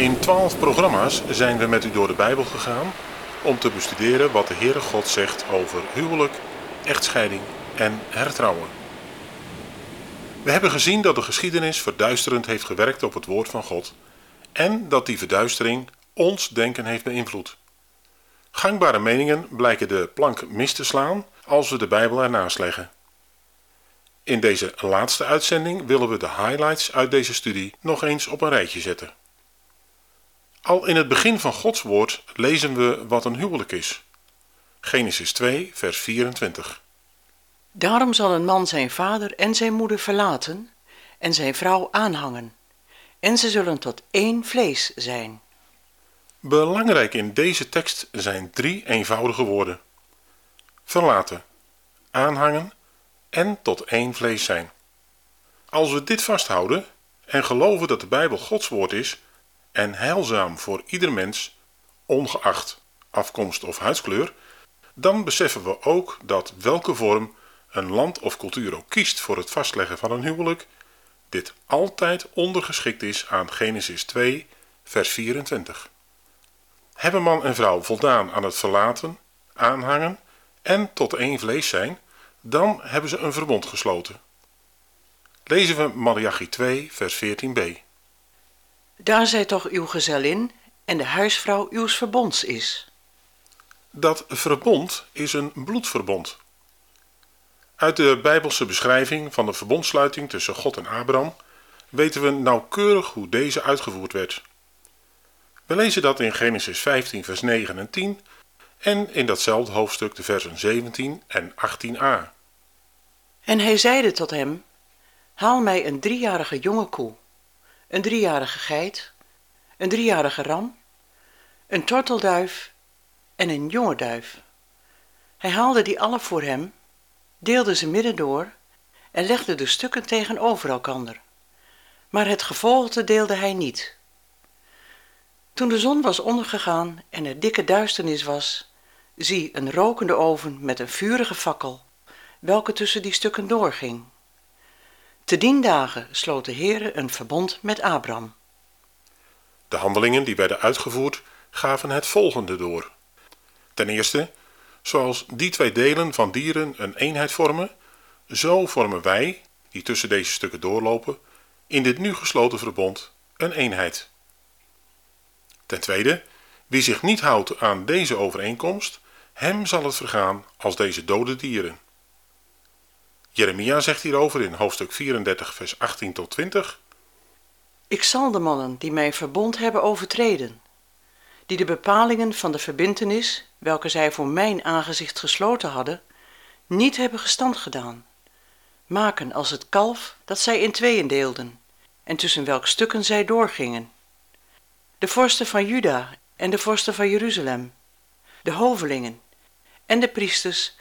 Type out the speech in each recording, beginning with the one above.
In twaalf programma's zijn we met u door de Bijbel gegaan om te bestuderen wat de Heere God zegt over huwelijk, echtscheiding en hertrouwen. We hebben gezien dat de geschiedenis verduisterend heeft gewerkt op het woord van God en dat die verduistering ons denken heeft beïnvloed. Gangbare meningen blijken de plank mis te slaan als we de Bijbel ernaast leggen. In deze laatste uitzending willen we de highlights uit deze studie nog eens op een rijtje zetten. Al in het begin van Gods woord lezen we wat een huwelijk is. Genesis 2, vers 24. Daarom zal een man zijn vader en zijn moeder verlaten en zijn vrouw aanhangen, en ze zullen tot één vlees zijn. Belangrijk in deze tekst zijn drie eenvoudige woorden: verlaten, aanhangen en tot één vlees zijn. Als we dit vasthouden en geloven dat de Bijbel Gods woord is en heilzaam voor ieder mens, ongeacht afkomst of huidskleur, dan beseffen we ook dat welke vorm een land of cultuur ook kiest voor het vastleggen van een huwelijk, dit altijd ondergeschikt is aan Genesis 2, vers 24. Hebben man en vrouw voldaan aan het verlaten, aanhangen en tot één vlees zijn, dan hebben ze een verbond gesloten. Lezen we Malachi 2, vers 14b. Daar zij toch uw gezellin en de huisvrouw uws verbonds is. Dat verbond is een bloedverbond. Uit de Bijbelse beschrijving van de verbondsluiting tussen God en Abraham weten we nauwkeurig hoe deze uitgevoerd werd. We lezen dat in Genesis 15, vers 9 en 10 en in datzelfde hoofdstuk de versen 17 en 18a. En hij zeide tot hem: Haal mij een driejarige jonge koe, een driejarige geit, een driejarige ram, een tortelduif en een jonge duif. Hij haalde die alle voor hem, deelde ze midden door en legde de stukken tegenover elkander. Maar het gevolgde deelde hij niet. Toen de zon was ondergegaan en er dikke duisternis was, zie een rokende oven met een vurige fakkel, welke tussen die stukken doorging. Te dien dagen sloot de Heere een verbond met Abram. De handelingen die werden uitgevoerd gaven het volgende door. Ten eerste, zoals die twee delen van dieren een eenheid vormen, zo vormen wij, die tussen deze stukken doorlopen, in dit nu gesloten verbond een eenheid. Ten tweede, wie zich niet houdt aan deze overeenkomst, hem zal het vergaan als deze dode dieren. Jeremia zegt hierover in hoofdstuk 34, vers 18 tot 20. Ik zal de mannen die mijn verbond hebben overtreden, die de bepalingen van de verbintenis, welke zij voor mijn aangezicht gesloten hadden, niet hebben gestand gedaan, maken als het kalf dat zij in tweeën deelden, en tussen welk stukken zij doorgingen. De vorsten van Juda en de vorsten van Jeruzalem, de hovelingen en de priesters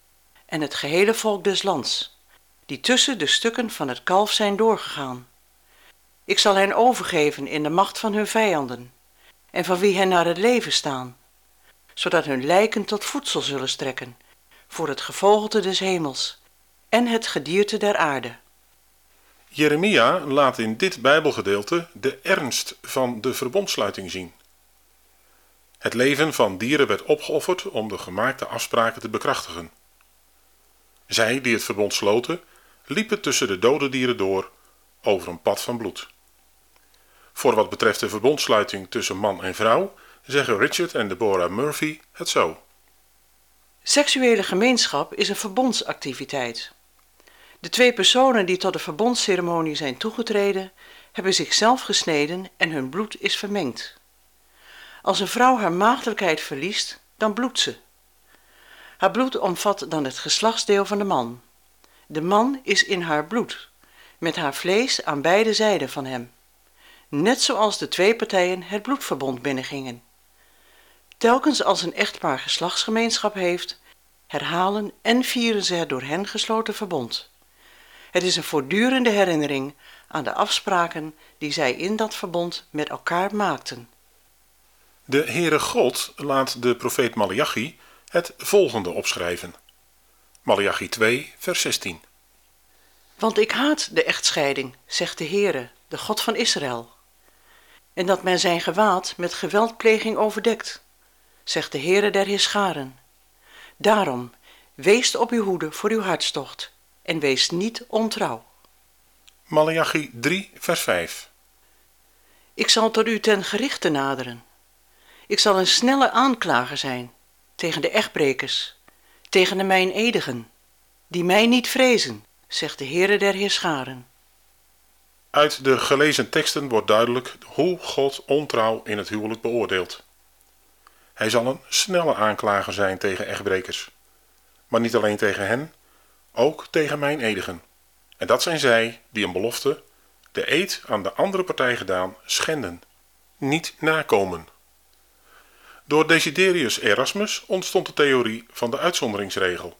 en het gehele volk des lands, die tussen de stukken van het kalf zijn doorgegaan. Ik zal hen overgeven in de macht van hun vijanden, en van wie hen naar het leven staan, zodat hun lijken tot voedsel zullen strekken, voor het gevogelte des hemels en het gedierte der aarde. Jeremia laat in dit Bijbelgedeelte de ernst van de verbondsluiting zien. Het leven van dieren werd opgeofferd om de gemaakte afspraken te bekrachtigen. Zij die het verbond sloten, liepen tussen de dode dieren door over een pad van bloed. Voor wat betreft de verbondsluiting tussen man en vrouw zeggen Richard en Deborah Murphy het zo. Seksuele gemeenschap is een verbondsactiviteit. De twee personen die tot de verbondsceremonie zijn toegetreden, hebben zichzelf gesneden en hun bloed is vermengd. Als een vrouw haar maagdelijkheid verliest, dan bloedt ze. Haar bloed omvat dan het geslachtsdeel van de man. De man is in haar bloed, met haar vlees aan beide zijden van hem, net zoals de twee partijen het bloedverbond binnengingen. Telkens als een echtpaar geslachtsgemeenschap heeft, herhalen en vieren ze het door hen gesloten verbond. Het is een voortdurende herinnering aan de afspraken die zij in dat verbond met elkaar maakten. De Heere God laat de profeet Malachi het volgende opschrijven. Malachi 2, vers 16. Want ik haat de echtscheiding, zegt de Heere, de God van Israël. En dat men zijn gewaad met geweldpleging overdekt, zegt de Heere der Heerscharen. Daarom, wees op uw hoede voor uw hartstocht en wees niet ontrouw. Malachi 3, vers 5. Ik zal tot u ten gerichte naderen. Ik zal een snelle aanklager zijn tegen de echtbrekers, tegen de mijnedigen, die mij niet vrezen, zegt de Heere der Heerscharen. Uit de gelezen teksten wordt duidelijk hoe God ontrouw in het huwelijk beoordeelt. Hij zal een snelle aanklager zijn tegen echtbrekers. Maar niet alleen tegen hen, ook tegen mijn edigen. En dat zijn zij die een belofte, de eed aan de andere partij gedaan, schenden, niet nakomen. Door Desiderius Erasmus ontstond de theorie van de uitzonderingsregel.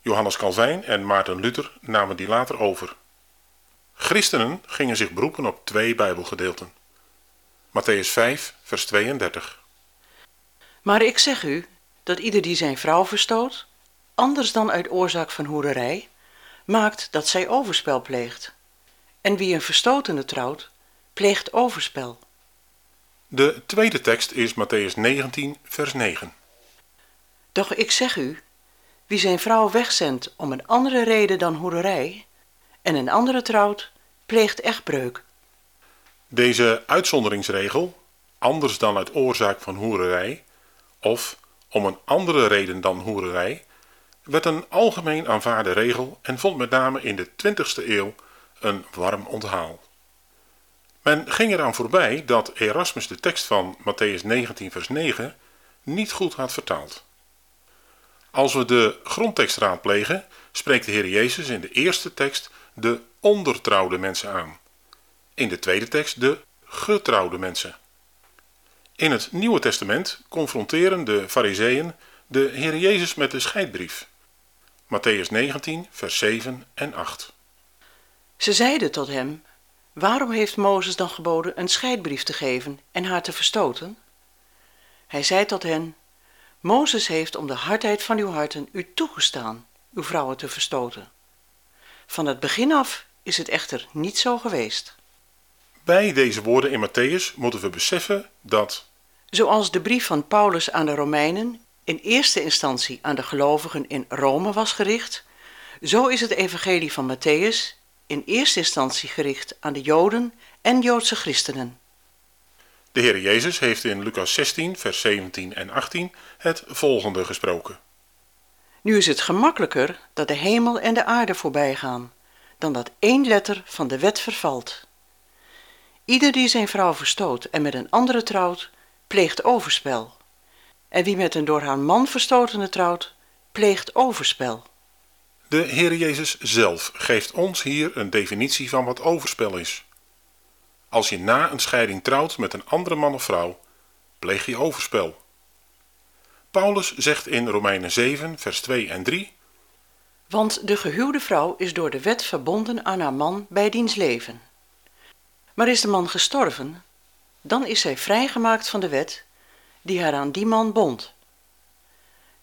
Johannes Calvijn en Maarten Luther namen die later over. Christenen gingen zich beroepen op twee Bijbelgedeelten. Matthäus 5, vers 32. Maar ik zeg u dat ieder die zijn vrouw verstoot, anders dan uit oorzaak van hoererij, maakt dat zij overspel pleegt. En wie een verstotene trouwt, pleegt overspel. De tweede tekst is Matthäus 19, vers 9. Doch ik zeg u, wie zijn vrouw wegzendt om een andere reden dan hoererij, en een andere trouwt, pleegt echtbreuk. Deze uitzonderingsregel, anders dan uit oorzaak van hoererij, of om een andere reden dan hoererij, werd een algemeen aanvaarde regel en vond met name in de 20ste eeuw een warm onthaal. Men ging eraan voorbij dat Erasmus de tekst van Matthäus 19 vers 9 niet goed had vertaald. Als we de grondtekst raadplegen, spreekt de Heer Jezus in de eerste tekst de ondertrouwde mensen aan. In de tweede tekst de getrouwde mensen. In het Nieuwe Testament confronteren de Fariseeën de Heer Jezus met de scheidbrief. Matthäus 19, vers 7 en 8. Ze zeiden tot hem: Waarom heeft Mozes dan geboden een scheidbrief te geven en haar te verstoten? Hij zei tot hen: Mozes heeft om de hardheid van uw harten u toegestaan uw vrouwen te verstoten. Van het begin af is het echter niet zo geweest. Bij deze woorden in Matthäus moeten we beseffen dat, Zoals de brief van Paulus aan de Romeinen in eerste instantie aan de gelovigen in Rome was gericht, zo is het evangelie van Matthäus in eerste instantie gericht aan de Joden en Joodse christenen. de Heer Jezus heeft in Lucas 16, vers 17 en 18 het volgende gesproken. Nu is het gemakkelijker dat de hemel en de aarde voorbij gaan, dan dat één letter van de wet vervalt. Ieder die zijn vrouw verstoot en met een andere trouwt, pleegt overspel. En wie met een door haar man verstotene trouwt, pleegt overspel. De Heer Jezus zelf geeft ons hier een definitie van wat overspel is. Als je na een scheiding trouwt met een andere man of vrouw, pleeg je overspel. Paulus zegt in Romeinen 7, vers 2 en 3: Want de gehuwde vrouw is door de wet verbonden aan haar man bij diens leven. Maar is de man gestorven, dan is zij vrijgemaakt van de wet die haar aan die man bond.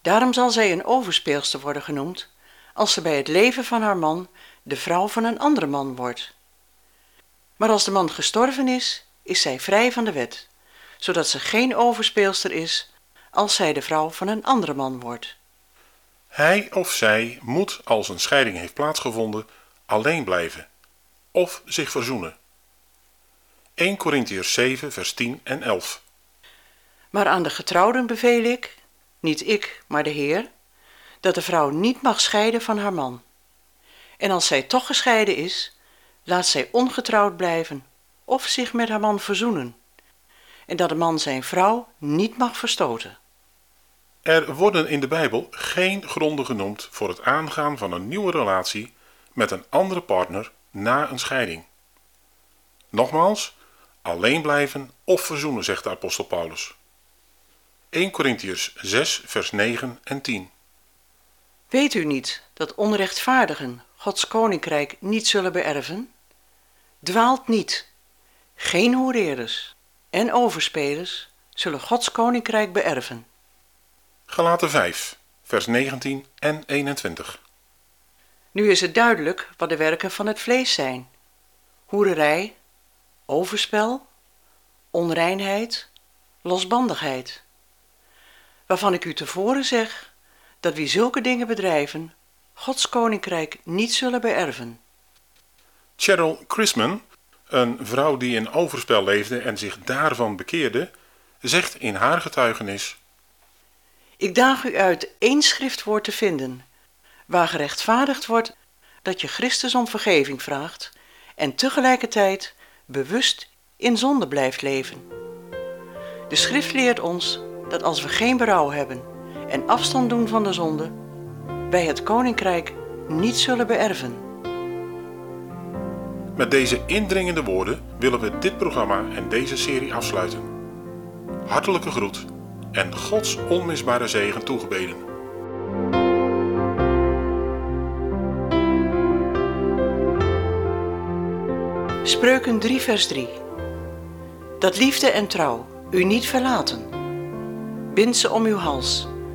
Daarom zal zij een overspeelster worden genoemd als ze bij het leven van haar man de vrouw van een andere man wordt. Maar als de man gestorven is, is zij vrij van de wet, zodat ze geen overspeelster is als zij de vrouw van een andere man wordt. Hij of zij moet, als een scheiding heeft plaatsgevonden, alleen blijven of zich verzoenen. 1 Corinthiërs 7, vers 10 en 11. Maar aan de getrouwden beveel ik, niet ik, maar de Heer, dat de vrouw niet mag scheiden van haar man. En als zij toch gescheiden is, laat zij ongetrouwd blijven of zich met haar man verzoenen. En dat de man zijn vrouw niet mag verstoten. Er worden in de Bijbel geen gronden genoemd voor het aangaan van een nieuwe relatie met een andere partner na een scheiding. Nogmaals, alleen blijven of verzoenen, zegt de apostel Paulus. 1 Corinthiërs 6 vers 9 en 10. Weet u niet dat onrechtvaardigen Gods koninkrijk niet zullen beërven? Dwaalt niet. Geen hoereerders en overspelers zullen Gods koninkrijk beërven. Galaten 5 vers 19 en 21. Nu is het duidelijk wat de werken van het vlees zijn: hoererij, overspel, onreinheid, losbandigheid. Waarvan ik u tevoren zeg dat wie zulke dingen bedrijven, Gods koninkrijk niet zullen beërven. Cheryl Chrisman, een vrouw die in overspel leefde en zich daarvan bekeerde, zegt in haar getuigenis: Ik daag u uit één schriftwoord te vinden, waar gerechtvaardigd wordt dat je Christus om vergeving vraagt en tegelijkertijd bewust in zonde blijft leven. De schrift leert ons dat als we geen berouw hebben en afstand doen van de zonde, wij het koninkrijk niet zullen beërven. Met deze indringende woorden willen we dit programma en deze serie afsluiten. Hartelijke groet en Gods onmisbare zegen toegebeden. Spreuken 3 vers 3 Dat liefde en trouw u niet verlaten. Bind ze om uw hals,